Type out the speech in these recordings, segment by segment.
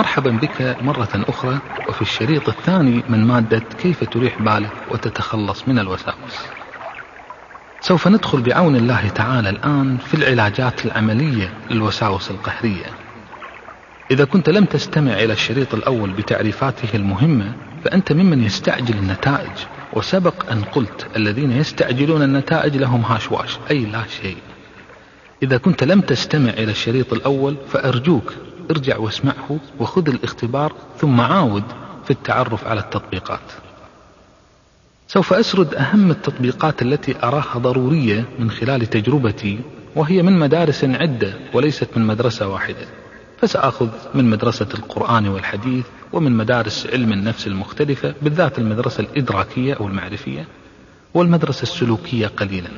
مرحبا بك مرة أخرى وفي الشريط الثاني من مادة كيف تريح بالك وتتخلص من الوساوس. سوف ندخل بعون الله تعالى الآن في العلاجات العملية للوساوس القهرية. إذا كنت لم تستمع إلى الشريط الأول بتعريفاته المهمة فأنت ممن يستعجل النتائج. وسبق أن قلت الذين يستعجلون النتائج لهم هاشواش أي لا شيء. إذا كنت لم تستمع إلى الشريط الأول فأرجوك ارجع واسمعه وخذ الاختبار ثم عاود في التعرف على التطبيقات. سوف أسرد أهم التطبيقات التي أراها ضرورية من خلال تجربتي وهي من مدارس عدة وليست من مدرسة واحدة. فسأخذ من مدرسة القرآن والحديث ومن مدارس علم النفس المختلفة بالذات المدرسة الإدراكية أو المعرفية والمدرسة السلوكية قليلا.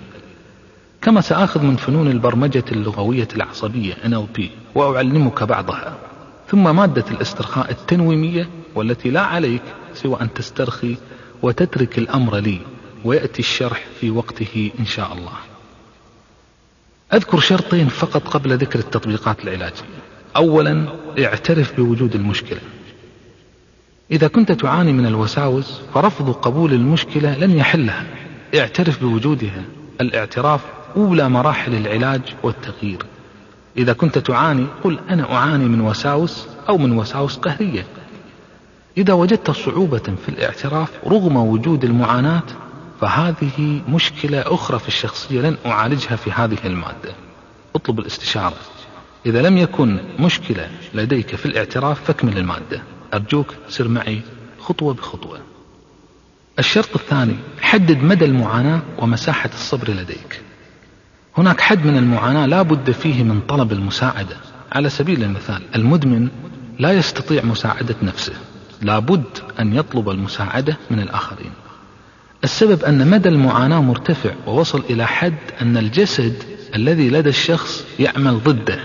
كما سآخذ من فنون البرمجة اللغوية العصبية NLP وأعلمك بعضها ثم مادة الاسترخاء التنويمية والتي لا عليك سوى أن تسترخي وتترك الأمر لي ويأتي الشرح في وقته إن شاء الله. أذكر شرطين فقط قبل ذكر التطبيقات العلاجية. أولا اعترف بوجود المشكلة. إذا كنت تعاني من الوساوس فرفض قبول المشكلة لن يحلها. اعترف بوجودها. الاعتراف أولى مراحل العلاج والتغيير. إذا كنت تعاني قل أنا أعاني من وساوس أو من وساوس قهرية. إذا وجدت صعوبة في الاعتراف رغم وجود المعاناة فهذه مشكلة أخرى في الشخصية لن أعالجها في هذه المادة. اطلب الاستشارة. إذا لم يكن مشكلة لديك في الاعتراف فاكمل المادة. أرجوك سر معي خطوة بخطوة. الشرط الثاني حدد مدى المعاناة ومساحة الصبر لديك. هناك حد من المعاناة لا بد فيه من طلب المساعدة. على سبيل المثال المدمن لا يستطيع مساعدة نفسه. لا بد أن يطلب المساعدة من الآخرين. السبب أن مدى المعاناة مرتفع ووصل إلى حد أن الجسد الذي لدى الشخص يعمل ضده.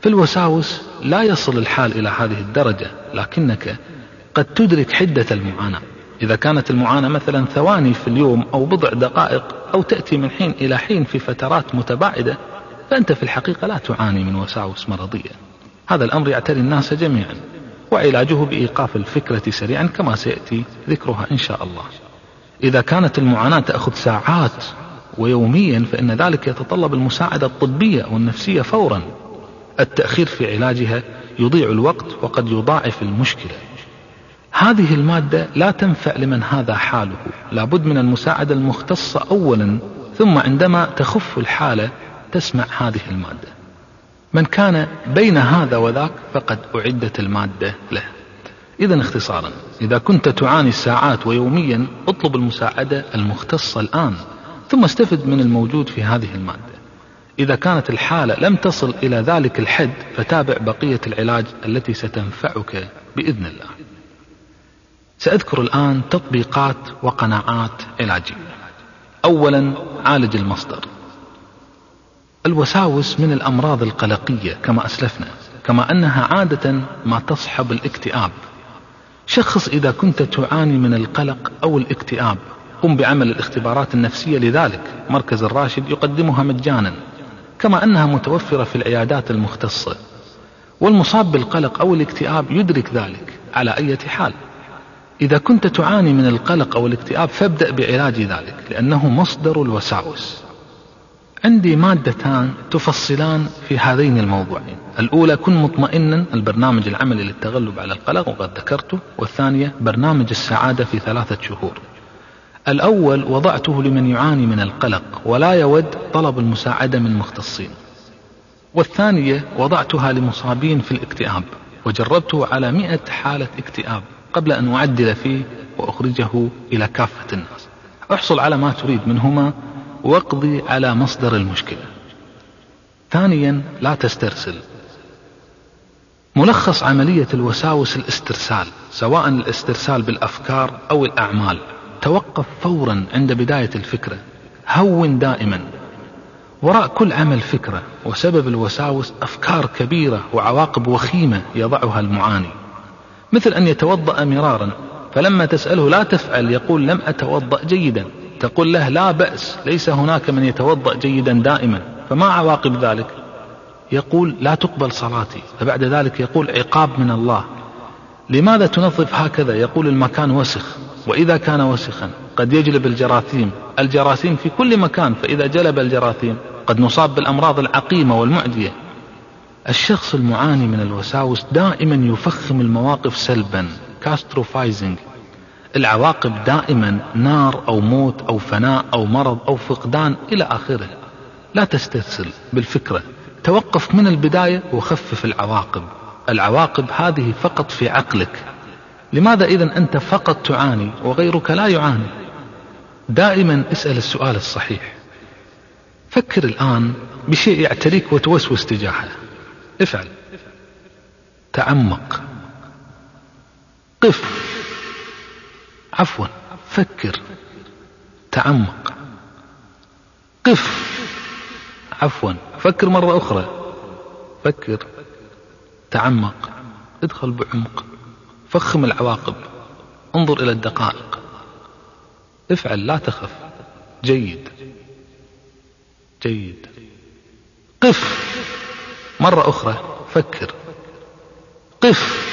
في الوساوس لا يصل الحال إلى هذه الدرجة لكنك قد تدرك حدة المعاناة. إذا كانت المعاناة مثلا ثواني في اليوم أو بضع دقائق أو تأتي من حين إلى حين في فترات متباعدة فأنت في الحقيقة لا تعاني من وساوس مرضية. هذا الأمر يعتري الناس جميعا وعلاجه بإيقاف الفكرة سريعا كما سيأتي ذكرها إن شاء الله. إذا كانت المعاناة تأخذ ساعات ويوميا فإن ذلك يتطلب المساعدة الطبية والنفسية فورا. التأخير في علاجها يضيع الوقت وقد يضاعف المشكلة. هذه المادة لا تنفع لمن هذا حاله. لابد من المساعدة المختصة أولا ثم عندما تخف الحالة تسمع هذه المادة. من كان بين هذا وذاك فقد أعدت المادة له. إذا اختصارا إذا كنت تعاني ساعات ويوميا اطلب المساعدة المختصة الآن ثم استفد من الموجود في هذه المادة. إذا كانت الحالة لم تصل إلى ذلك الحد فتابع بقية العلاج التي ستنفعك بإذن الله. سأذكر الآن تطبيقات وقناعات علاجية أولا عالج المصدر. الوساوس من الأمراض القلقية كما أسلفنا كما أنها عادة ما تصحب الاكتئاب. شخص إذا كنت تعاني من القلق أو الاكتئاب قم بعمل الاختبارات النفسية لذلك. مركز الراشد يقدمها مجانا كما أنها متوفرة في العيادات المختصة. والمصاب بالقلق أو الاكتئاب يدرك ذلك على أي حال. إذا كنت تعاني من القلق أو الاكتئاب فابدأ بعلاج ذلك لأنه مصدر الوساوس. عندي مادتان تفصلان في هذين الموضوعين. الأولى كن مطمئنا البرنامج العملي للتغلب على القلق وقد ذكرته. والثانية برنامج السعادة في ثلاثة شهور. الأول وضعته لمن يعاني من القلق ولا يود طلب المساعدة من مختصين. والثانية وضعتها لمصابين في الاكتئاب وجربته على مئة حالة اكتئاب. قبل أن أعدل فيه وأخرجه إلى كافة الناس. أحصل على ما تريد منهما وأقضي على مصدر المشكلة. ثانيا لا تسترسل. ملخص عملية الوساوس الاسترسال سواء الاسترسال بالأفكار أو الأعمال. توقف فورا عند بداية الفكرة. هون دائما. وراء كل عمل فكرة وسبب الوساوس أفكار كبيرة وعواقب وخيمة يضعها المعاني. مثل أن يتوضأ مرارا فلما تسأله لا تفعل يقول لم أتوضأ جيدا. تقول له لا بأس ليس هناك من يتوضأ جيدا دائما. فما عواقب ذلك؟ يقول لا تقبل صلاتي. فبعد ذلك يقول عقاب من الله. لماذا تنظف هكذا؟ يقول المكان وسخ. وإذا كان وسخا قد يجلب الجراثيم. الجراثيم في كل مكان فإذا جلب الجراثيم قد نصاب بالأمراض العقيمة والمعدية. الشخص المعاني من الوساوس دائما يفخم المواقف سلبا كاستروفايزنج العواقب دائما نار أو موت أو فناء أو مرض أو فقدان إلى آخره. لا تسترسل بالفكرة. توقف من البداية وخفف العواقب. العواقب هذه فقط في عقلك. لماذا إذا أنت فقط تعاني وغيرك لا يعاني؟ دائما اسأل السؤال الصحيح. فكر الآن بشيء يعتريك وتوسوس تجاهه. افعل. تعمق. قف. عفوا. فكر. تعمق. قف. عفوا. فكر مرة أخرى. فكر. تعمق. ادخل بعمق. فخم العواقب. انظر إلى الدقائق. افعل. لا تخف. جيد. جيد. قف. مرة أخرى فكر. قف.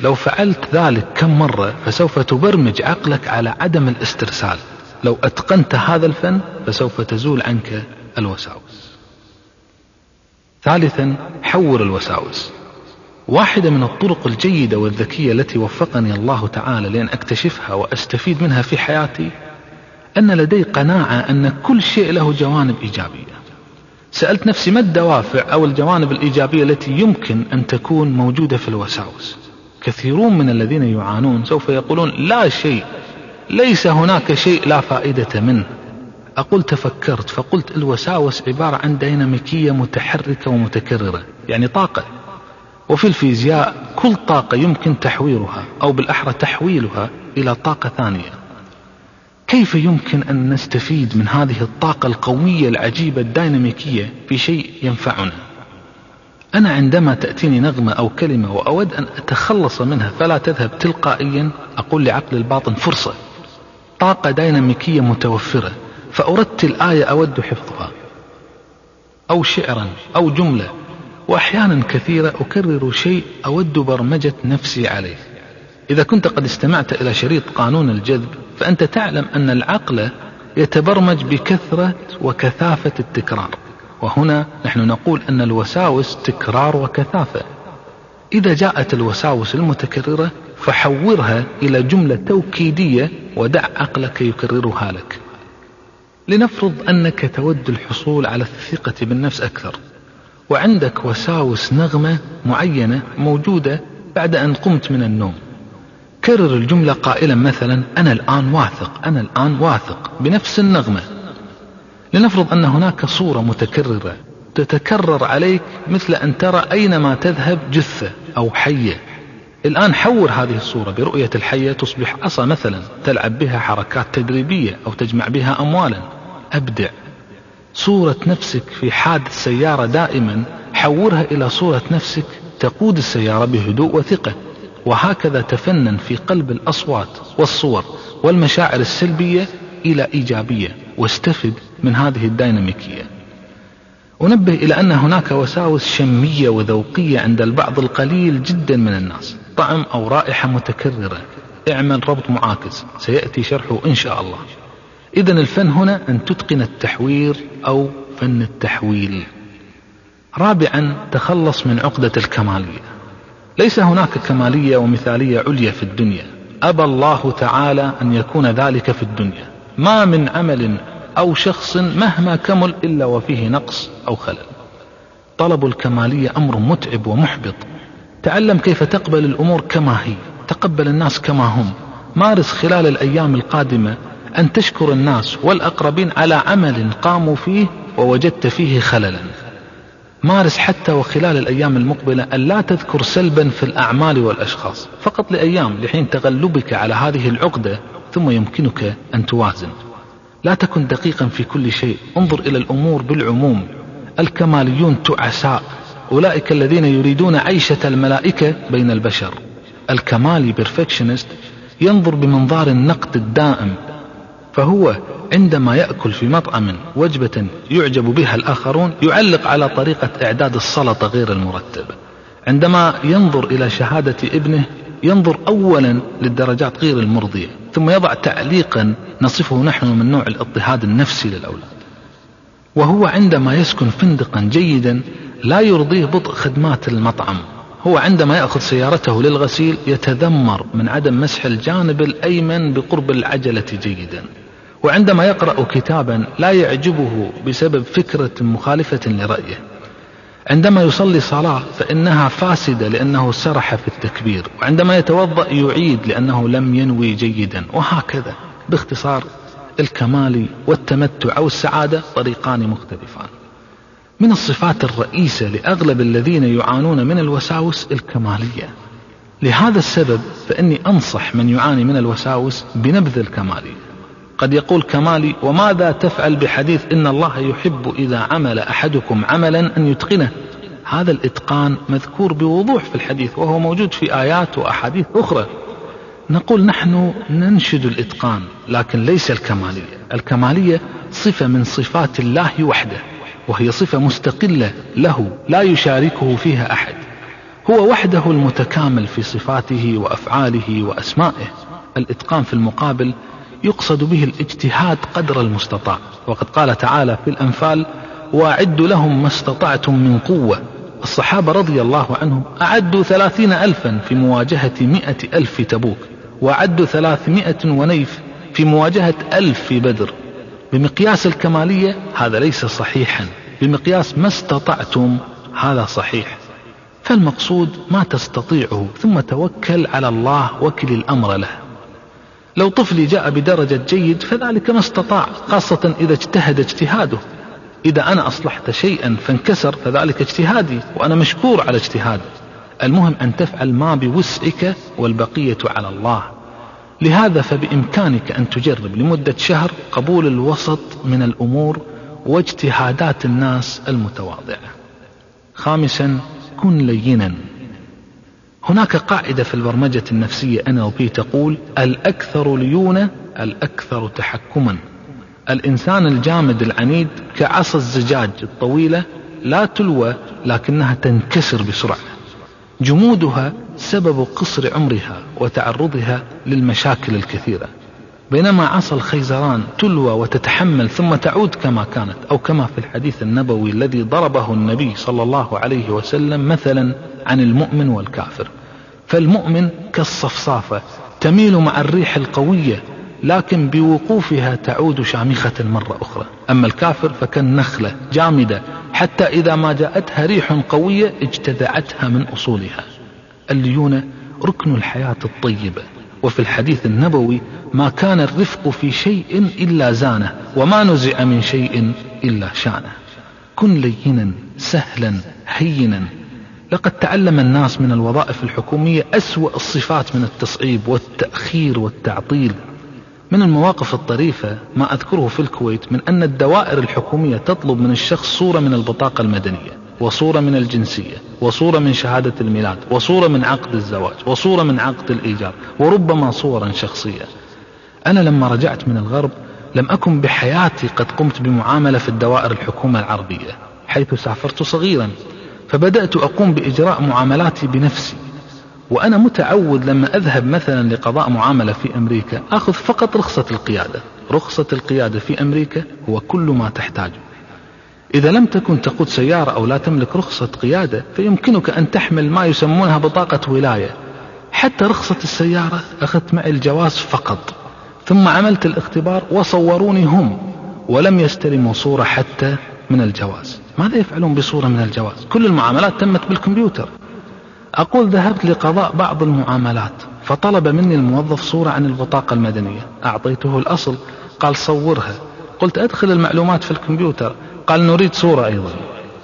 لو فعلت ذلك كم مرة فسوف تبرمج عقلك على عدم الاسترسال. لو أتقنت هذا الفن فسوف تزول عنك الوساوس. ثالثا حور الوساوس. واحدة من الطرق الجيدة والذكية التي وفقني الله تعالى لأن أكتشفها وأستفيد منها في حياتي أن لدي قناعة أن كل شيء له جوانب إيجابية. سألت نفسي ما الدوافع أو الجوانب الإيجابية التي يمكن أن تكون موجودة في الوساوس؟ كثيرون من الذين يعانون سوف يقولون لا شيء ليس هناك شيء لا فائدة منه. أقول تفكرت فقلت الوساوس عبارة عن ديناميكية متحركة ومتكررة يعني طاقة. وفي الفيزياء كل طاقة يمكن تحويرها أو بالأحرى تحويلها إلى طاقة ثانية. كيف يمكن أن نستفيد من هذه الطاقة القوية العجيبة الديناميكية في شيء ينفعنا؟ أنا عندما تأتيني نغمة أو كلمة وأود أن أتخلص منها فلا تذهب تلقائيا أقول لعقل الباطن فرصة طاقة ديناميكية متوفرة فأردت آية أود حفظها. أو شعرا أو جملة وأحيانا كثيرة أكرر شيء أود برمجة نفسي عليه. إذا كنت قد استمعت إلى شريط قانون الجذب فأنت تعلم أن العقل يتبرمج بكثرة وكثافة التكرار. وهنا نحن نقول أن الوساوس تكرار وكثافة. إذا جاءت الوساوس المتكررة فحورها إلى جملة توكيدية ودع عقلك يكررها لك. لنفرض أنك تود الحصول على الثقة بالنفس أكثر. وعندك وساوس نغمة معينة موجودة بعد أن قمت من النوم. كرر الجملة قائلا مثلا أنا الآن واثق أنا الآن واثق بنفس النغمة. لنفرض أن هناك صورة متكررة تتكرر عليك مثل أن ترى أينما تذهب جثة أو حية. الآن حور هذه الصورة برؤية الحية تصبح عصا مثلا تلعب بها حركات تدريبية أو تجمع بها أموالا. أبدع. صورة نفسك في حادث سيارة دائما حورها إلى صورة نفسك تقود السيارة بهدوء وثقة. وهكذا تفنن في قلب الأصوات والصور والمشاعر السلبية إلى إيجابية. واستفد من هذه الديناميكية. أنبه إلى أن هناك وساوس شمية وذوقية عند البعض القليل جدا من الناس. طعم أو رائحة متكررة. اعمل ربط معاكس. سيأتي شرحه إن شاء الله. إذا الفن هنا أن تتقن التحوير أو فن التحويل. رابعا تخلص من عقدة الكمالية. ليس هناك كمالية ومثالية عليا في الدنيا. أبى الله تعالى أن يكون ذلك في الدنيا. ما من عمل أو شخص مهما كمل إلا وفيه نقص أو خلل. طلب الكمالية أمر متعب ومحبط. تعلم كيف تقبل الأمور كما هي. تقبل الناس كما هم. مارس خلال الأيام القادمة أن تشكر الناس والأقربين على عمل قاموا فيه ووجدت فيه خللا. مارس حتى وخلال الأيام المقبلة أن لا تذكر سلبا في الأعمال والأشخاص فقط لأيام لحين تغلبك على هذه العقدة ثم يمكنك أن توازن. لا تكن دقيقا في كل شيء انظر إلى الأمور بالعموم. الكماليون تعساء أولئك الذين يريدون عيشة الملائكة بين البشر. الكمالي بيرفكشنست ينظر بمنظار النقد الدائم فهو عندما يأكل في مطعم وجبة يعجب بها الآخرون يعلق على طريقة إعداد السلطة غير المرتبة عندما ينظر إلى شهادة ابنه ينظر أولا للدرجات غير المرضية ثم يضع تعليقا نصفه نحن من نوع الاضطهاد النفسي للأولاد. وهو عندما يسكن فندقا جيدا لا يرضيه بطء خدمات المطعم. هو عندما يأخذ سيارته للغسيل يتذمر من عدم مسح الجانب الأيمن بقرب العجلة جيدا. وعندما يقرأ كتابا لا يعجبه بسبب فكرة مخالفة لرأيه. عندما يصلي صلاة فإنها فاسدة لأنه سرح في التكبير وعندما يتوضأ يعيد لأنه لم ينوي جيدا وهكذا باختصار الكمال والتمتع أو السعادة طريقان مختلفان. من الصفات الرئيسة لأغلب الذين يعانون من الوساوس الكمالية. لهذا السبب فإني أنصح من يعاني من الوساوس بنبذ الكمالية قد يقول كمالي وماذا تفعل بحديث إن الله يحب إذا عمل أحدكم عملا أن يتقنه؟ هذا الإتقان مذكور بوضوح في الحديث وهو موجود في آيات وأحاديث أخرى. نقول نحن ننشد الإتقان لكن ليس الكمالية. الكمالية صفة من صفات الله وحده وهي صفة مستقلة له لا يشاركه فيها أحد. هو وحده المتكامل في صفاته وأفعاله وأسمائه. الإتقان في المقابل يقصد به الاجتهاد قدر المستطاع. وقد قال تعالى في الأنفال وأعدوا لهم ما استطعتم من قوة. الصحابة رضي الله عنهم أعدوا ثلاثين ألفا في مواجهة مئة ألف في تبوك وأعدوا ثلاثمائة ونيف في مواجهة ألف في بدر. بمقياس الكمالية هذا ليس صحيحا. بمقياس ما استطعتم هذا صحيح. فالمقصود ما تستطيعه ثم توكل على الله وكل الأمر له. لو طفلي جاء بدرجة جيد فذلك ما استطاع خاصة إذا اجتهد اجتهاده. إذا أنا أصلحت شيئا فانكسر فذلك اجتهادي وأنا مشكور على اجتهادي المهم أن تفعل ما بوسعك والبقية على الله. لهذا فبإمكانك أن تجرب لمدة شهر قبول الوسط من الأمور واجتهادات الناس المتواضعة خامسا كن لينا. هناك قاعدة في البرمجة النفسية NLP تقول الأكثر ليونة الأكثر تحكما. الإنسان الجامد العنيد كعصا الزجاج الطويلة لا تلوى لكنها تنكسر بسرعة. جمودها سبب قصر عمرها وتعرضها للمشاكل الكثيرة. بينما عصا الخيزران تلوى وتتحمل ثم تعود كما كانت أو كما في الحديث النبوي الذي ضربه النبي صلى الله عليه وسلم مثلا عن المؤمن والكافر. فالمؤمن كالصفصافة تميل مع الريح القوية لكن بوقوفها تعود شامخة مرة أخرى. أما الكافر فكالنخلة جامدة حتى إذا ما جاءتها ريح قوية اجتذعتها من أصولها. الليونة ركن الحياة الطيبة. وفي الحديث النبوي ما كان الرفق في شيء إلا زانه وما نزع من شيء إلا شانه. كن لينا سهلا هينا. لقد تعلم الناس من الوظائف الحكومية أسوأ الصفات من التصعيب والتأخير والتعطيل. من المواقف الطريفة ما أذكره في الكويت من أن الدوائر الحكومية تطلب من الشخص صورة من البطاقة المدنية. وصورة من الجنسية وصورة من شهادة الميلاد وصورة من عقد الزواج وصورة من عقد الإيجار وربما صورا شخصية. أنا لما رجعت من الغرب لم أكن بحياتي قد قمت بمعاملة في الدوائر الحكومة العربية حيث سافرت صغيرا فبدأت أقوم بإجراء معاملاتي بنفسي. وأنا متعود لما أذهب مثلا لقضاء معاملة في أمريكا أخذ فقط رخصة القيادة. رخصة القيادة في أمريكا هو كل ما تحتاجه. إذا لم تكن تقود سيارة أو لا تملك رخصة قيادة فيمكنك أن تحمل ما يسمونها بطاقة ولاية. حتى رخصة السيارة أخذت معي الجواز فقط. ثم عملت الاختبار وصوروني هم ولم يستلموا صورة حتى من الجواز. ماذا يفعلون بصورة من الجواز؟ كل المعاملات تمت بالكمبيوتر. أقول ذهبت لقضاء بعض المعاملات فطلب مني الموظف صورة عن البطاقة المدنية. أعطيته الأصل قال صورها. قلت أدخل المعلومات في الكمبيوتر. قال نريد صورة أيضا.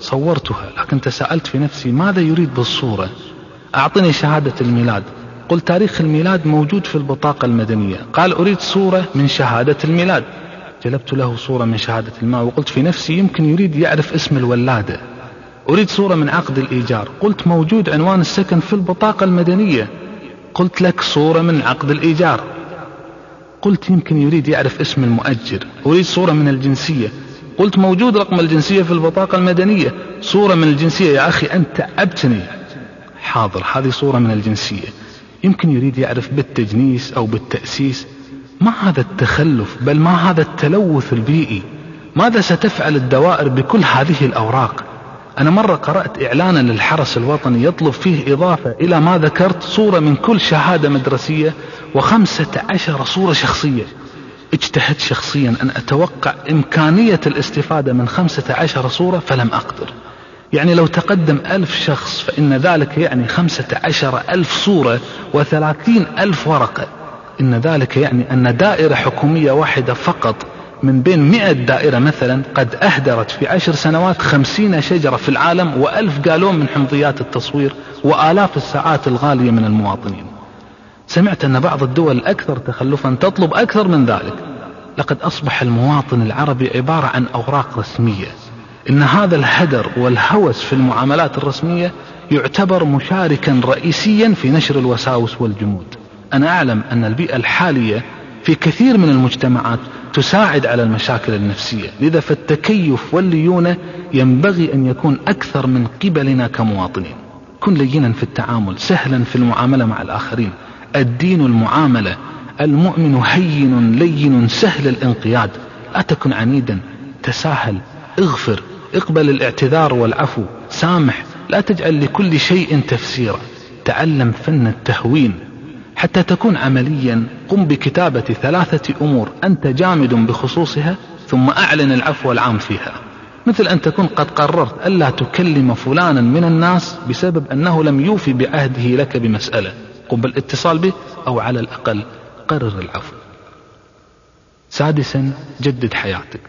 صورتها لكن تساءلت في نفسي ماذا يريد بالصورة؟ أعطني شهادة الميلاد. قلت تاريخ الميلاد موجود في البطاقة المدنية. قال أريد صورة من شهادة الميلاد. جلبت له صورة من شهادة الماء وقلت في نفسي يمكن يريد يعرف اسم الولادة. أريد صورة من عقد الإيجار. قلت موجود عنوان السكن في البطاقة المدنية. قلت لك صورة من عقد الإيجار. قلت يمكن يريد يعرف اسم المؤجر. أريد صورة من الجنسية. قلت موجود رقم الجنسية في البطاقة المدنية. صورة من الجنسية يا أخي أنت تعبتني حاضر هذه صورة من الجنسية. يمكن يريد يعرف بالتجنيس أو بالتأسيس. ما هذا التخلف؟ بل ما هذا التلوث البيئي؟ ماذا ستفعل الدوائر بكل هذه الأوراق؟ أنا مرة قرأت إعلانا للحرس الوطني يطلب فيه إضافة إلى ما ذكرت صورة من كل شهادة مدرسية وخمسة عشر صورة شخصية. اجتهدت شخصيا أن أتوقع إمكانية الاستفادة من خمسة عشر صورة فلم أقدر. يعني لو تقدم ألف شخص فإن ذلك يعني خمسة عشر ألف صورة وثلاثين ألف ورقة. إن ذلك يعني أن دائرة حكومية واحدة فقط من بين مئة دائرة مثلا قد أهدرت في عشر سنوات خمسين شجرة في العالم وألف قالون من حمضيات التصوير وآلاف الساعات الغالية من المواطنين. سمعت أن بعض الدول الأكثر تخلفا تطلب أكثر من ذلك. لقد أصبح المواطن العربي عبارة عن أوراق رسمية. إن هذا الهدر والهوس في المعاملات الرسمية يعتبر مشاركا رئيسيا في نشر الوساوس والجمود. أنا أعلم أن البيئة الحالية في كثير من المجتمعات تساعد على المشاكل النفسية. لذا فالتكيف والليونة ينبغي أن يكون أكثر من قبلنا كمواطنين. كن لينا في التعامل سهلا في المعاملة مع الآخرين. الدين المعاملة المؤمن هين لين سهل الانقياد لا تكن عنيدا تساهل اغفر اقبل الاعتذار والعفو سامح لا تجعل لكل شيء تفسيرا تعلم فن التهوين حتى تكون عمليا قم بكتابة ثلاثة أمور أنت جامد بخصوصها ثم أعلن العفو العام فيها. مثل أن تكون قد قررت ألا تكلم فلانا من الناس بسبب أنه لم يوفي بعهده لك بمسألة. قم بالاتصال به أو على الأقل قرر العفو. سادسا جدد حياتك.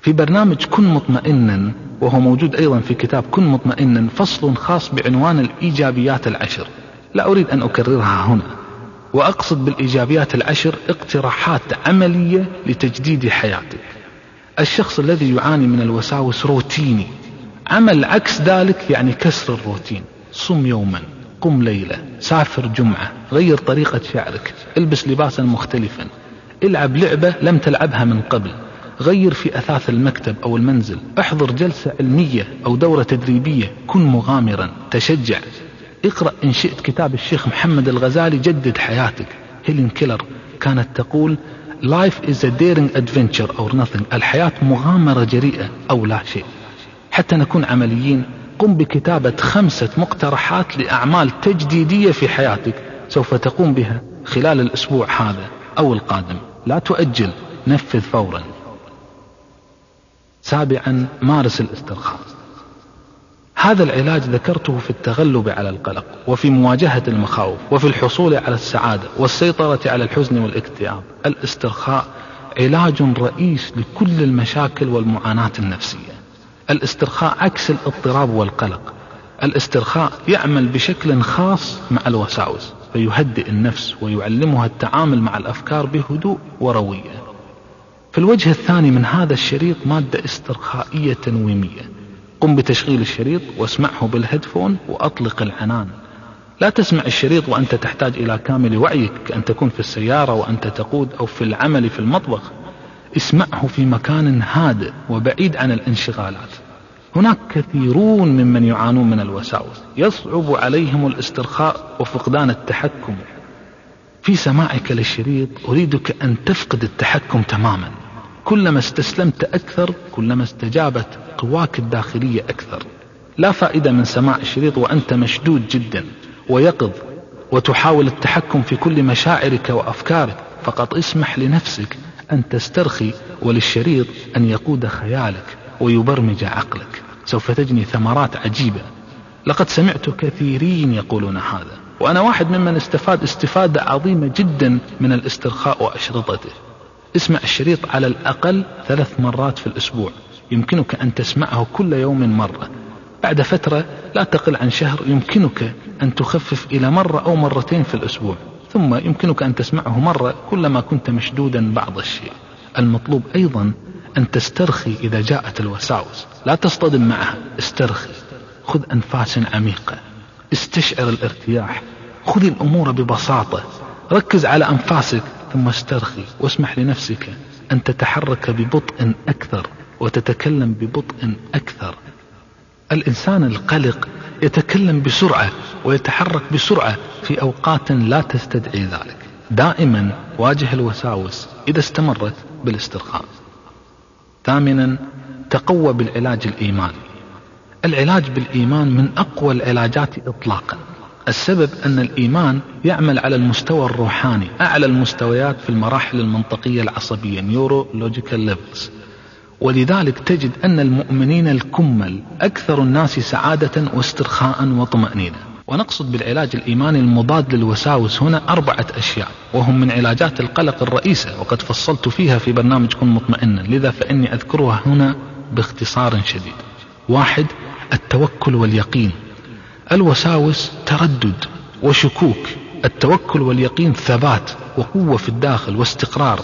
في برنامج كن مطمئنا وهو موجود أيضا في كتاب كن مطمئنا فصل خاص بعنوان الإيجابيات العشر. لا أريد أن أكررها هنا. وأقصد بالإيجابيات العشر اقتراحات عملية لتجديد حياتك. الشخص الذي يعاني من الوساوس روتيني. عمل عكس ذلك يعني كسر الروتين. صم يوما. قم ليلة سافر جمعة غير طريقة شعرك البس لباسا مختلفا العب لعبة لم تلعبها من قبل غير في أثاث المكتب أو المنزل احضر جلسة علمية أو دورة تدريبية كن مغامرا تشجع. اقرأ إن شئت كتاب الشيخ محمد الغزالي جدد حياتك. هيلين كيلر كانت تقول Life is a daring adventure or nothing. الحياة مغامرة جريئة أو لا شيء. حتى نكون عمليين قم بكتابة خمسة مقترحات لأعمال تجديدية في حياتك سوف تقوم بها خلال الأسبوع هذا أو القادم. لا تؤجل نفذ فورا. سابعا مارس الاسترخاء. هذا العلاج ذكرته في التغلب على القلق وفي مواجهة المخاوف وفي الحصول على السعادة والسيطرة على الحزن والاكتئاب. الاسترخاء علاج رئيس لكل المشاكل والمعاناة النفسية. الاسترخاء عكس الاضطراب والقلق. الاسترخاء يعمل بشكل خاص مع الوساوس فيهدئ النفس ويعلمها التعامل مع الأفكار بهدوء وروية. في الوجه الثاني من هذا الشريط مادة استرخائية تنويميه قم بتشغيل الشريط واسمعه بالهيدفون وأطلق العنان. لا تسمع الشريط وأنت تحتاج إلى كامل وعيك كان تكون في السيارة وأنت تقود أو في العمل في المطبخ. اسمعه في مكان هادئ وبعيد عن الانشغالات. هناك كثيرون ممن يعانون من الوساوس. يصعب عليهم الاسترخاء وفقدان التحكم. في سماعك للشريط أريدك أن تفقد التحكم تماما. كلما استسلمت أكثر كلما استجابت قواك الداخلية أكثر. لا فائدة من سماع الشريط وأنت مشدود جدا ويقظ وتحاول التحكم في كل مشاعرك وأفكارك. فقط اسمح لنفسك أن تسترخي وللشريط أن يقود خيالك ويبرمج عقلك. سوف تجني ثمرات عجيبة. لقد سمعت كثيرين يقولون هذا وأنا واحد ممن استفاد استفادة عظيمة جدا من الاسترخاء وأشرطته. اسمع الشريط على الأقل ثلاث مرات في الأسبوع. يمكنك أن تسمعه كل يوم مرة. بعد فترة لا تقل عن شهر يمكنك أن تخفف إلى مرة أو مرتين في الأسبوع. ثم يمكنك أن تسمعه مرة كلما كنت مشدودا بعض الشيء. المطلوب أيضا أن تسترخي إذا جاءت الوساوس. لا تصطدم معها. استرخي. خذ أنفاس عميقة. استشعر الارتياح. خذ الأمور ببساطة. ركز على أنفاسك ثم استرخي واسمح لنفسك أن تتحرك ببطء أكثر وتتكلم ببطء أكثر. الإنسان القلق يتكلم بسرعة ويتحرك بسرعة في أوقات لا تستدعي ذلك. دائما واجه الوساوس إذا استمرت بالاسترخاء. ثامنا تقوى بالعلاج الإيماني العلاج بالإيمان من أقوى العلاجات إطلاقا. السبب أن الإيمان يعمل على المستوى الروحاني أعلى المستويات في المراحل المنطقية العصبية neurological levels ولذلك تجد أن المؤمنين الكمل أكثر الناس سعادة واسترخاء وطمأنينة. ونقصد بالعلاج الإيماني المضاد للوساوس هنا أربعة أشياء وهم من علاجات القلق الرئيسة وقد فصلت فيها في برنامج كن مطمئنا لذا فإني أذكرها هنا باختصار شديد. واحد التوكل واليقين. الوساوس تردد وشكوك. التوكل واليقين ثبات وقوة في الداخل واستقرار.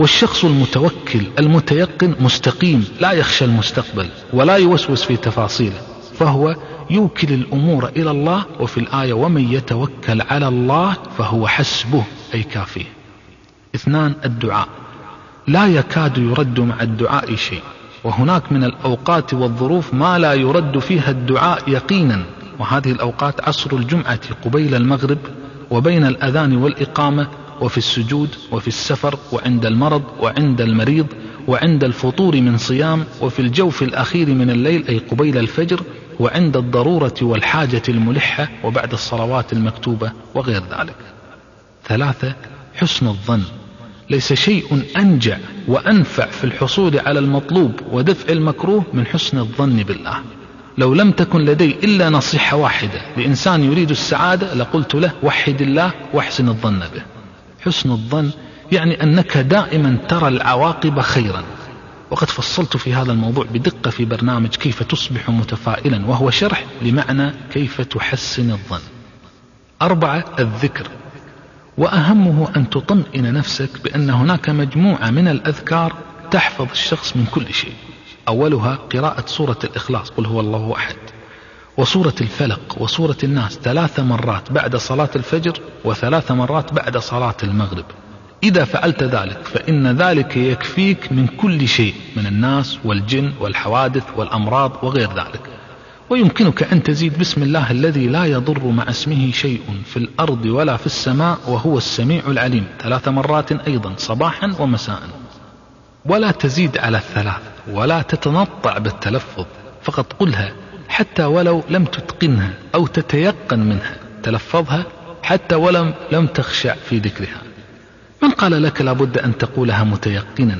والشخص المتوكل المتيقن مستقيم لا يخشى المستقبل ولا يوسوس في تفاصيله فهو يوكل الأمور إلى الله وفي الآية ومن يتوكل على الله فهو حسبه أي كافيه اثنان الدعاء. لا يكاد يرد مع الدعاء شيء وهناك من الأوقات والظروف ما لا يرد فيها الدعاء يقينا وهذه الأوقات عصر الجمعة قبيل المغرب وبين الأذان والإقامة وفي السجود وفي السفر وعند المرض وعند المريض وعند الفطور من صيام وفي الجوف الأخير من الليل أي قبيل الفجر وعند الضرورة والحاجة الملحة وبعد الصلوات المكتوبة وغير ذلك. ثلاثة حسن الظن. ليس شيء أنجع وأنفع في الحصول على المطلوب ودفع المكروه من حسن الظن بالله. لو لم تكن لدي إلا نصيحة واحدة لإنسان يريد السعادة لقلت له وحد الله واحسن الظن به. حسن الظن يعني أنك دائما ترى العواقب خيرا. وقد فصلت في هذا الموضوع بدقة في برنامج كيف تصبح متفائلا وهو شرح لمعنى كيف تحسن الظن. أربعة الذكر. وأهمه أن تطمئن نفسك بأن هناك مجموعة من الأذكار تحفظ الشخص من كل شيء. أولها قراءة سورة الإخلاص قل هو الله أحد. وسورة الفلق وسورة الناس ثلاث مرات بعد صلاة الفجر وثلاث مرات بعد صلاة المغرب. إذا فعلت ذلك فإن ذلك يكفيك من كل شيء من الناس والجن والحوادث والأمراض وغير ذلك. ويمكنك أن تزيد بسم الله الذي لا يضر مع اسمه شيء في الأرض ولا في السماء وهو السميع العليم. ثلاث مرات أيضا صباحا ومساء. ولا تزيد على الثلاث ولا تتنطع بالتلفظ. فقط قلها حتى ولو لم تتقنها أو تتيقن منها تلفظها حتى ولم لم تخشع في ذكرها. من قال لك لابد أن تقولها متيقنا؟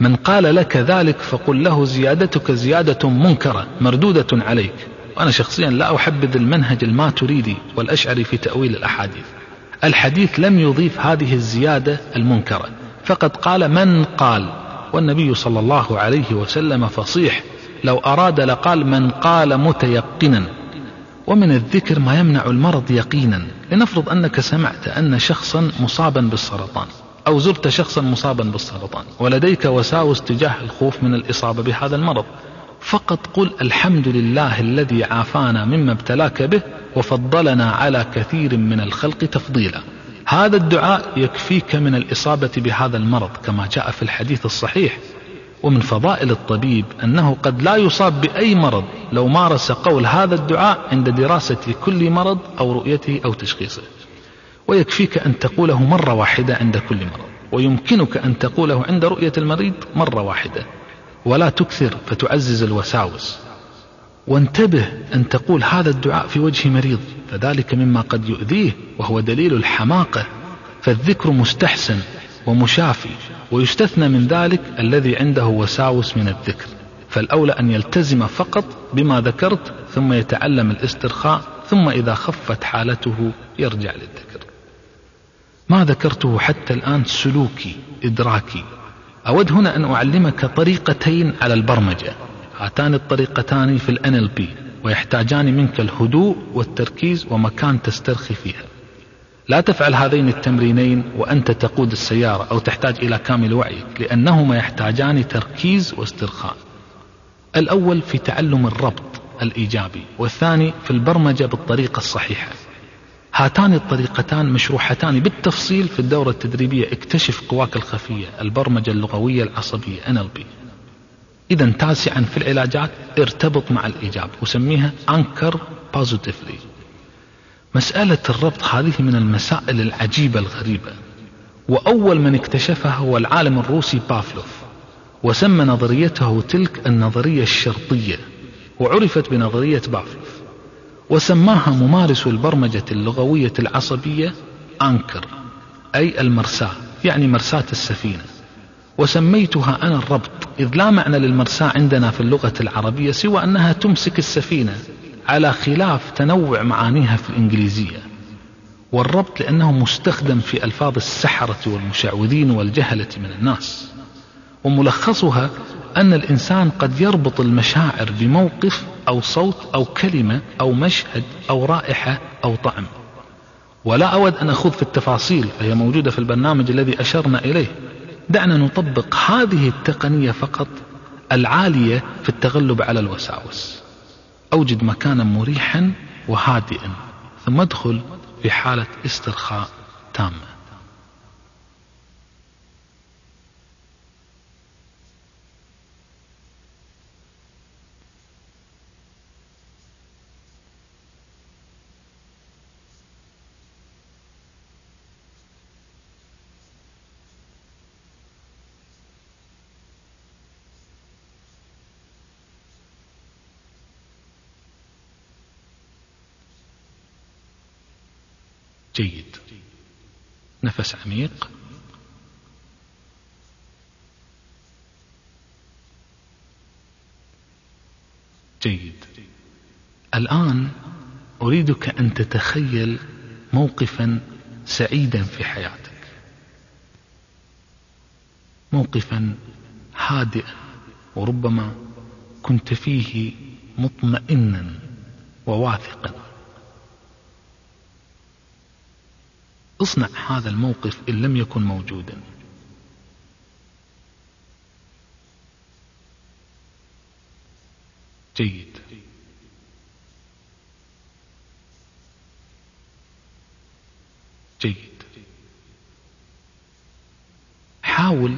من قال لك ذلك فقل له زيادتك زيادة منكرة مردودة عليك. وأنا شخصيا لا أحبذ المنهج الماتريدي والأشعري في تأويل الأحاديث. الحديث لم يضيف هذه الزيادة المنكرة. فقد قال من قال؟ والنبي صلى الله عليه وسلم فصيح لو أراد لقال من قال متيقنا. ومن الذكر ما يمنع المرض يقينا. لنفرض أنك سمعت أن شخصا مصابا بالسرطان أو زرت شخصا مصابا بالسرطان ولديك وساوس تجاه الخوف من الإصابة بهذا المرض. فقط قل الحمد لله الذي عافانا مما ابتلاك به وفضلنا على كثير من الخلق تفضيلا. هذا الدعاء يكفيك من الإصابة بهذا المرض كما جاء في الحديث الصحيح. ومن فضائل الطبيب أنه قد لا يصاب بأي مرض لو مارس قول هذا الدعاء عند دراسة كل مرض أو رؤيته أو تشخيصه. ويكفيك أن تقوله مرة واحدة عند كل مرض ويمكنك أن تقوله عند رؤية المريض مرة واحدة. ولا تكثر فتعزز الوساوس. وانتبه أن تقول هذا الدعاء في وجه مريض فذلك مما قد يؤذيه وهو دليل الحماقة. فالذكر مستحسن ومشافي. ويستثنى من ذلك الذي عنده وساوس من الذكر فالأولى أن يلتزم فقط بما ذكرت ثم يتعلم الاسترخاء ثم إذا خفت حالته يرجع للذكر. ما ذكرته حتى الآن سلوكي إدراكي. أود هنا أن أعلمك طريقتين على البرمجة. هاتان الطريقتان في ال NLP ويحتاجان منك الهدوء والتركيز ومكان تسترخي فيها. لا تفعل هذين التمرينين وأنت تقود السيارة أو تحتاج إلى كامل وعيك لأنهما يحتاجان تركيز واسترخاء. الأول في تعلم الربط الإيجابي والثاني في البرمجة بالطريقة الصحيحة. هاتان الطريقتان مشروحتان بالتفصيل في الدورة التدريبية اكتشف قواك الخفية البرمجة اللغوية العصبية NLP إذا تاسعا في العلاجات ارتبط مع الإجابة وسميها أنكر بوزيتيفلي مسألة الربط هذه من المسائل العجيبة الغريبة. وأول من اكتشفها هو العالم الروسي بافلوف وسمى نظريته تلك النظرية الشرطية وعرفت بنظرية بافلوف وسماها ممارس البرمجة اللغوية العصبية أنكر أي المرساة يعني مرساة السفينة. وسميتها أنا الربط إذ لا معنى للمرساة عندنا في اللغة العربية سوى أنها تمسك السفينة. على خلاف تنوع معانيها في الإنجليزية والربط لأنه مستخدم في ألفاظ السحرة والمشعوذين والجهلة من الناس وملخصها أن الإنسان قد يربط المشاعر بموقف أو صوت أو كلمة أو مشهد أو رائحة أو طعم. ولا أود أن أخوض في التفاصيل فهي موجودة في البرنامج الذي أشرنا إليه. دعنا نطبق هذه التقنية فقط العالية في التغلب على الوساوس. أوجد مكانا مريحا وهادئا ثم ادخل في حالة استرخاء تامة. جيد. نفس عميق. جيد. الآن أريدك أن تتخيل موقفا سعيدا في حياتك. موقفا هادئا وربما كنت فيه مطمئنا وواثقا. اصنع هذا الموقف إن لم يكن موجودا. جيد. جيد. حاول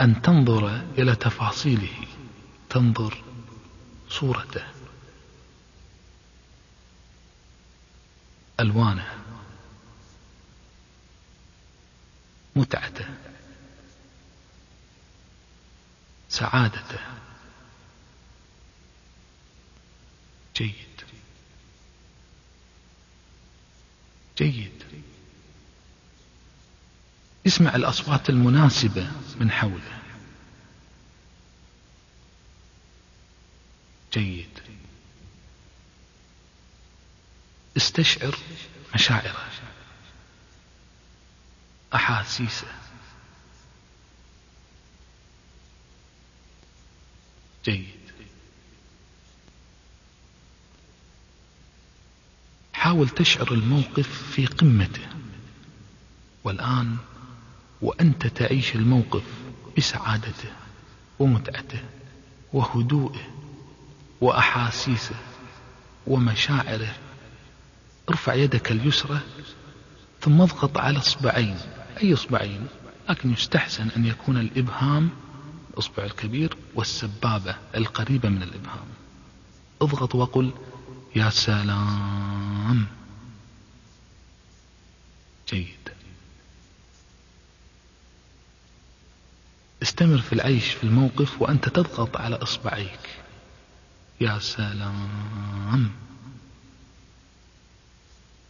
أن تنظر إلى تفاصيله. تنظر صورته. ألوانه. متعته سعادته. جيد. جيد. اسمع الأصوات المناسبة من حوله. جيد. استشعر مشاعره. أحاسيسه جيد. حاول تشعر الموقف في قمته. والآن وأنت تعيش الموقف بسعادته ومتعته وهدوءه وأحاسيسه ومشاعره. ارفع يدك اليسرى ثم اضغط على إصبعين. أي إصبعين لكن يستحسن أن يكون الإبهام الإصبع الكبير والسبابة القريبة من الإبهام. اضغط وقل يا سلام. جيد. استمر في العيش في الموقف وأنت تضغط على إصبعيك. يا سلام.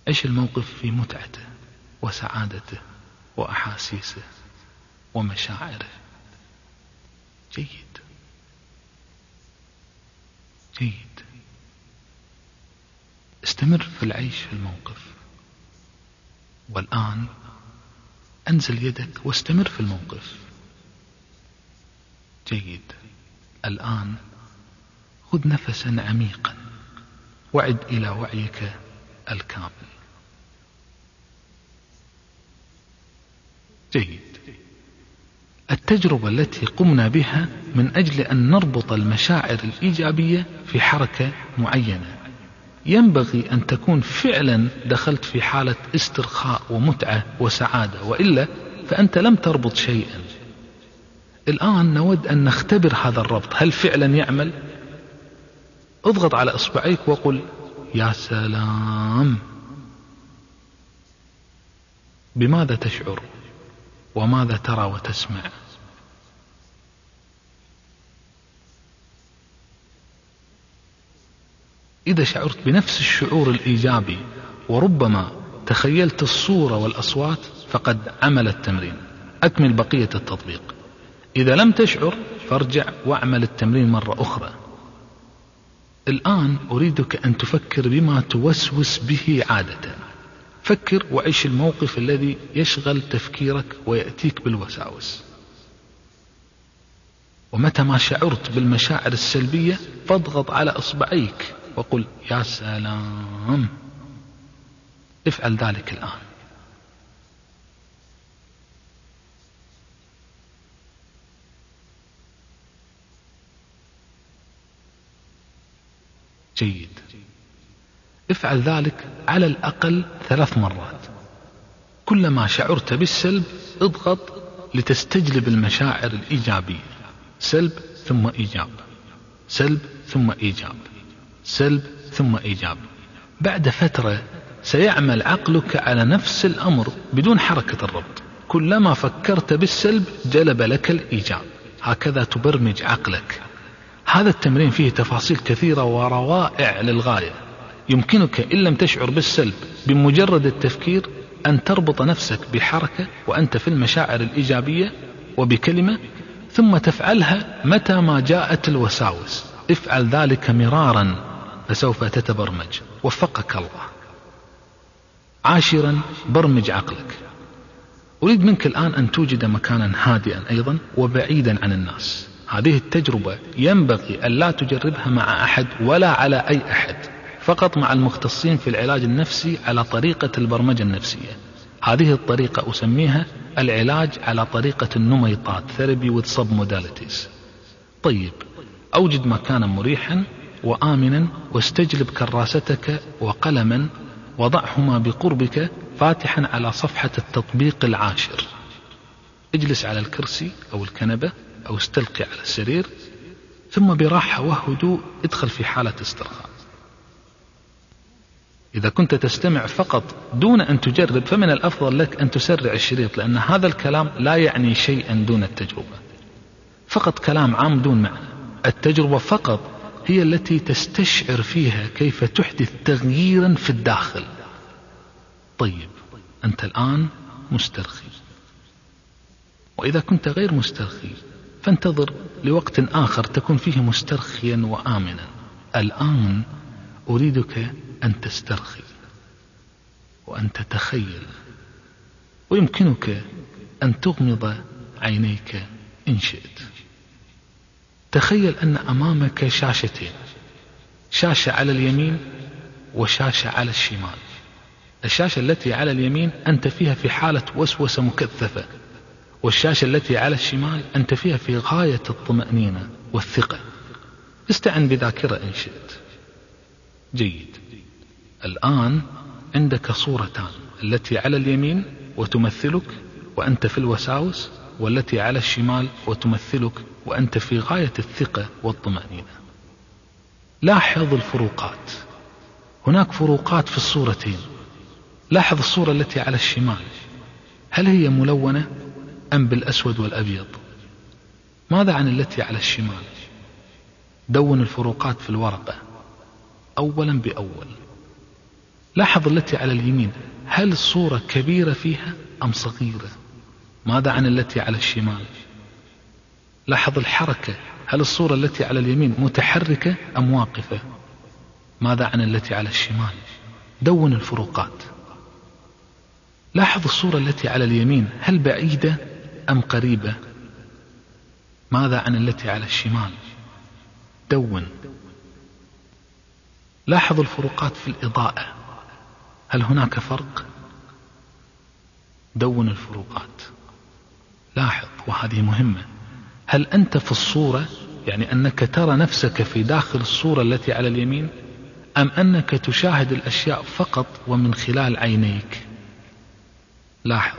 عيش الموقف في متعته وسعادته. وأحاسيسه ومشاعره. جيد. جيد. استمر في العيش في الموقف. والآن أنزل يدك واستمر في الموقف. جيد. الآن خذ نفسا عميقا. وعد إلى وعيك الكامل. جيد. التجربة التي قمنا بها من أجل أن نربط المشاعر الإيجابية في حركة معينة. ينبغي أن تكون فعلا دخلت في حالة استرخاء ومتعة وسعادة وإلا فأنت لم تربط شيئا. الآن نود أن نختبر هذا الربط. هل فعلا يعمل؟ اضغط على إصبعيك وقل يا سلام! بماذا تشعر؟ وماذا ترى وتسمع؟ إذا شعرت بنفس الشعور الإيجابي وربما تخيلت الصورة والأصوات فقد عمل التمرين. أكمل بقية التطبيق. إذا لم تشعر فارجع واعمل التمرين مرة أخرى. الآن أريدك أن تفكر بما توسوس به عادة. فكر وعيش الموقف الذي يشغل تفكيرك ويأتيك بالوساوس. ومتى ما شعرت بالمشاعر السلبية فاضغط على إصبعيك وقل يا سلام. افعل ذلك الآن. جيد. افعل ذلك على الأقل ثلاث مرات. كلما شعرت بالسلب اضغط لتستجلب المشاعر الإيجابية. سلب ثم إيجاب. سلب ثم إيجاب. سلب ثم إيجاب. بعد فترة سيعمل عقلك على نفس الأمر بدون حركة الربط. كلما فكرت بالسلب جلب لك الإيجاب. هكذا تبرمج عقلك. هذا التمرين فيه تفاصيل كثيرة وروائع للغاية. يمكنك إن لم تشعر بالسلب بمجرد التفكير أن تربط نفسك بحركة وأنت في المشاعر الإيجابية وبكلمة ثم تفعلها متى ما جاءت الوساوس. افعل ذلك مرارا فسوف تتبرمج. وفقك الله. عاشرا برمج عقلك. أريد منك الآن أن توجد مكانا هادئا أيضا وبعيدا عن الناس. هذه التجربة ينبغي أن لا تجربها مع أحد ولا على أي أحد. فقط مع المختصين في العلاج النفسي على طريقة البرمجة النفسية. هذه الطريقة أسميها العلاج على طريقة النميطات ثيرابي with sub modalities طيب أوجد مكانا مريحا وآمنا واستجلب كراستك وقلما وضعهما بقربك فاتحا على صفحة التطبيق العاشر. اجلس على الكرسي أو الكنبة أو استلقي على السرير ثم براحة وهدوء ادخل في حالة استرخاء. إذا كنت تستمع فقط دون أن تجرب فمن الأفضل لك أن تسرع الشريط لأن هذا الكلام لا يعني شيئا دون التجربة. فقط كلام عام دون معنى. التجربة فقط هي التي تستشعر فيها كيف تحدث تغييرا في الداخل. طيب أنت الآن مسترخي. وإذا كنت غير مسترخي فانتظر لوقت آخر تكون فيه مسترخيا وآمنا. الآن أريدك أن تسترخي وأن تتخيل ويمكنك أن تغمض عينيك إن شئت. تخيل أن أمامك شاشتين شاشة على اليمين وشاشة على الشمال. الشاشة التي على اليمين أنت فيها في حالة وسوسة مكثفة والشاشة التي على الشمال أنت فيها في غاية الطمأنينة والثقة. استعن بذاكرة إن شئت. جيد. الآن عندك صورتان التي على اليمين وتمثلك وأنت في الوساوس والتي على الشمال وتمثلك وأنت في غاية الثقة والطمأنينة. لاحظ الفروقات. هناك فروقات في الصورتين. لاحظ الصورة التي على الشمال. هل هي ملونة أم بالأسود والأبيض؟ ماذا عن التي على الشمال؟ دون الفروقات في الورقة. أولا بأول. لاحظ التي على اليمين. هل الصورة كبيرة فيها أم صغيرة؟ ماذا عن التي على الشمال؟ لاحظ الحركة. هل الصورة التي على اليمين متحركة أم واقفة؟ ماذا عن التي على الشمال؟ دون الفروقات. لاحظ الصورة التي على اليمين. هل بعيدة أم قريبة؟ ماذا عن التي على الشمال؟ دون. لاحظ الفروقات في الإضاءة. هل هناك فرق؟ دون الفروقات. لاحظ وهذه مهمة. هل أنت في الصورة يعني أنك ترى نفسك في داخل الصورة التي على اليمين أم أنك تشاهد الأشياء فقط ومن خلال عينيك؟ لاحظ.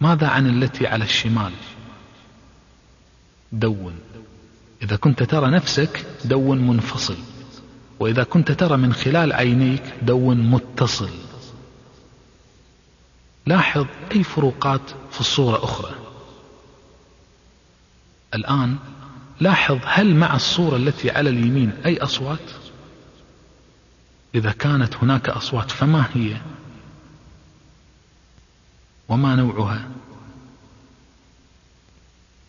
ماذا عن التي على الشمال؟ دون. إذا كنت ترى نفسك دون منفصل. وإذا كنت ترى من خلال عينيك دون متصل. لاحظ أي فروقات في الصورة أخرى. الآن لاحظ هل مع الصورة التي على اليمين أي أصوات؟ إذا كانت هناك أصوات فما هي؟ وما نوعها؟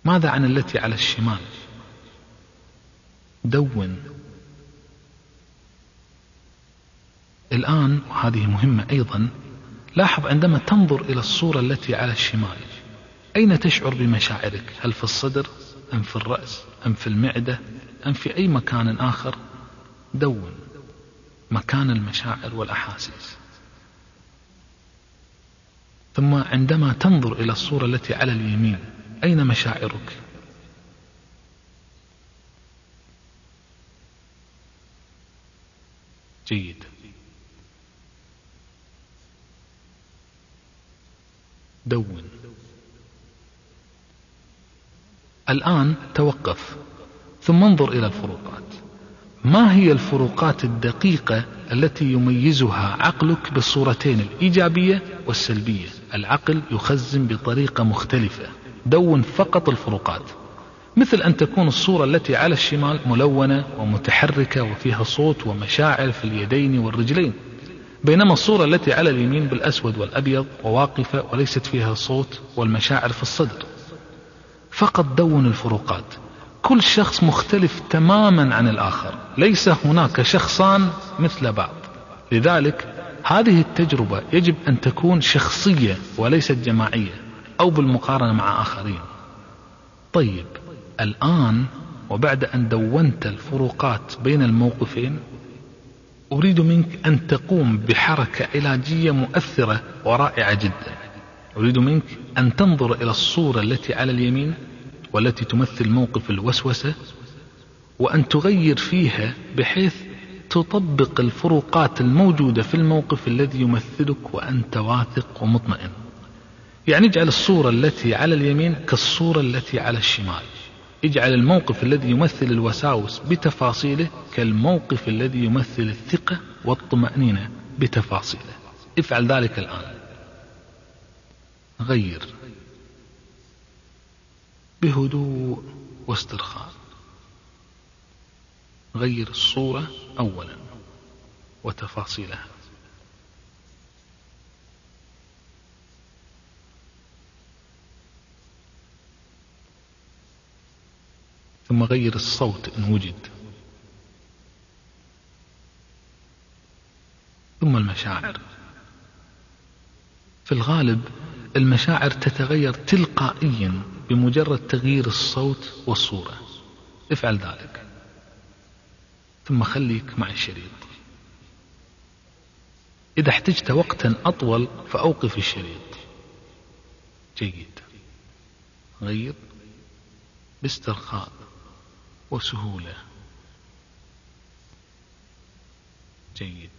ماذا عن التي على الشمال؟ دون الآن وهذه مهمة أيضا لاحظ عندما تنظر إلى الصورة التي على الشمال أين تشعر بمشاعرك؟ هل في الصدر؟ أم في الرأس؟ أم في المعدة؟ أم في أي مكان آخر؟ دون مكان المشاعر والأحاسيس. ثم عندما تنظر إلى الصورة التي على اليمين أين مشاعرك؟ جيد. دون. الآن توقف ثم انظر إلى الفروقات. ما هي الفروقات الدقيقة التي يميزها عقلك بالصورتين الإيجابية والسلبية؟ العقل يخزن بطريقة مختلفة. دون فقط الفروقات. مثل أن تكون الصورة التي على الشمال ملونة ومتحركة وفيها صوت ومشاعر في اليدين والرجلين. بينما الصورة التي على اليمين بالأسود والأبيض وواقفة وليست فيها صوت والمشاعر في الصدر. فقط دون الفروقات. كل شخص مختلف تماما عن الآخر. ليس هناك شخصان مثل بعض. لذلك هذه التجربة يجب أن تكون شخصية وليست جماعية أو بالمقارنة مع آخرين. طيب الآن وبعد أن دونت الفروقات بين الموقفين أريد منك أن تقوم بحركة علاجية مؤثرة ورائعة جدا. أريد منك أن تنظر إلى الصورة التي على اليمين والتي تمثل موقف الوسوسة وأن تغير فيها بحيث تطبق الفروقات الموجودة في الموقف الذي يمثلك وأنت واثق ومطمئن. يعني اجعل الصورة التي على اليمين كالصورة التي على الشمال. اجعل الموقف الذي يمثل الوساوس بتفاصيله كالموقف الذي يمثل الثقة والطمأنينة بتفاصيله. افعل ذلك الآن. غير. بهدوء واسترخاء. غير الصورة أولا وتفاصيلها. ثم غير الصوت إن وجد. ثم المشاعر. في الغالب المشاعر تتغير تلقائيا بمجرد تغيير الصوت والصورة. افعل ذلك. ثم خليك مع الشريط إذا احتجت وقتا أطول فأوقف الشريط. جيد. غير. باسترخاء. وسهولة. جيد.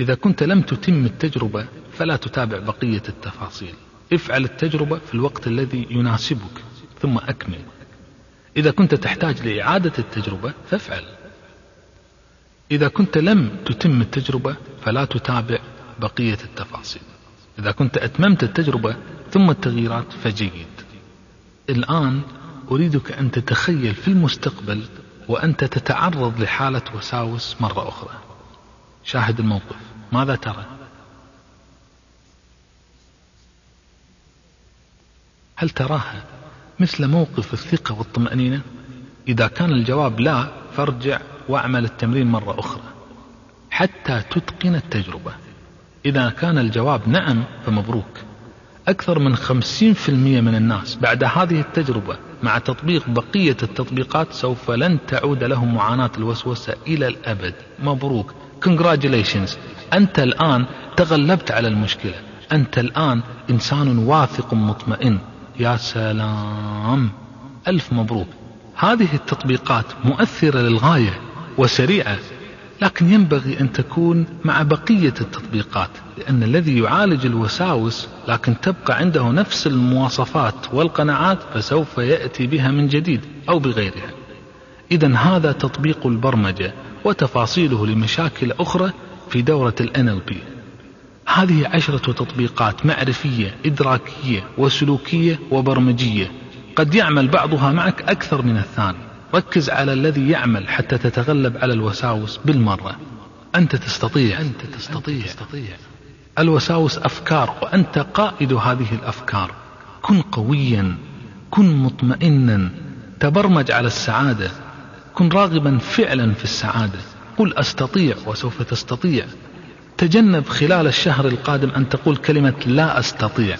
إذا كنت لم تتم التجربة فلا تتابع بقية التفاصيل. افعل التجربة في الوقت الذي يناسبك ثم أكمل. إذا كنت تحتاج لإعادة التجربة فافعل. إذا كنت لم تتم التجربة فلا تتابع بقية التفاصيل. إذا كنت أتممت التجربة ثم التغييرات فجيد. الآن أريدك أن تتخيل في المستقبل وأنت تتعرض لحالة وساوس مرة أخرى. شاهد الموقف. ماذا ترى؟ هل تراها مثل موقف الثقة والطمأنينة؟ إذا كان الجواب لا فارجع واعمل التمرين مرة أخرى حتى تتقن التجربة. إذا كان الجواب نعم فمبروك. أكثر من خمسين في المية من الناس بعد هذه التجربة مع تطبيق بقية التطبيقات سوف لن تعود لهم معاناة الوسوسة إلى الأبد. مبروك. Congratulations. أنت الآن تغلبت على المشكلة. أنت الآن إنسان واثق مطمئن. يا سلام. ألف مبروك. هذه التطبيقات مؤثرة للغاية وسريعة. لكن ينبغي أن تكون مع بقية التطبيقات لأن الذي يعالج الوساوس لكن تبقى عنده نفس المواصفات والقناعات فسوف يأتي بها من جديد أو بغيرها. إذا هذا تطبيق البرمجة وتفاصيله لمشاكل أخرى في دورة ال NLP هذه عشرة تطبيقات معرفية إدراكية وسلوكية وبرمجية. قد يعمل بعضها معك أكثر من الثاني. ركز على الذي يعمل حتى تتغلب على الوساوس بالمرة. أنت تستطيع. أنت تستطيع, أنت تستطيع. الوساوس أفكار وأنت قائد هذه الأفكار. كن قويا كن مطمئنا. تبرمج على السعادة. كن راغبا فعلا في السعادة. قل أستطيع وسوف تستطيع. تجنب خلال الشهر القادم أن تقول كلمة لا أستطيع.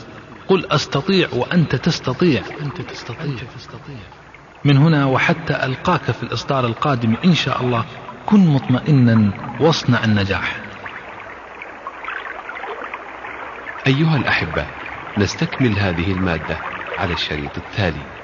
قل أستطيع وأنت تستطيع. أنت تستطيع, أنت تستطيع. من هنا وحتى ألقاك في الإصدار القادم إن شاء الله كن مطمئنا وأصنع النجاح. أيها الأحبة نستكمل هذه المادة على الشريط التالي.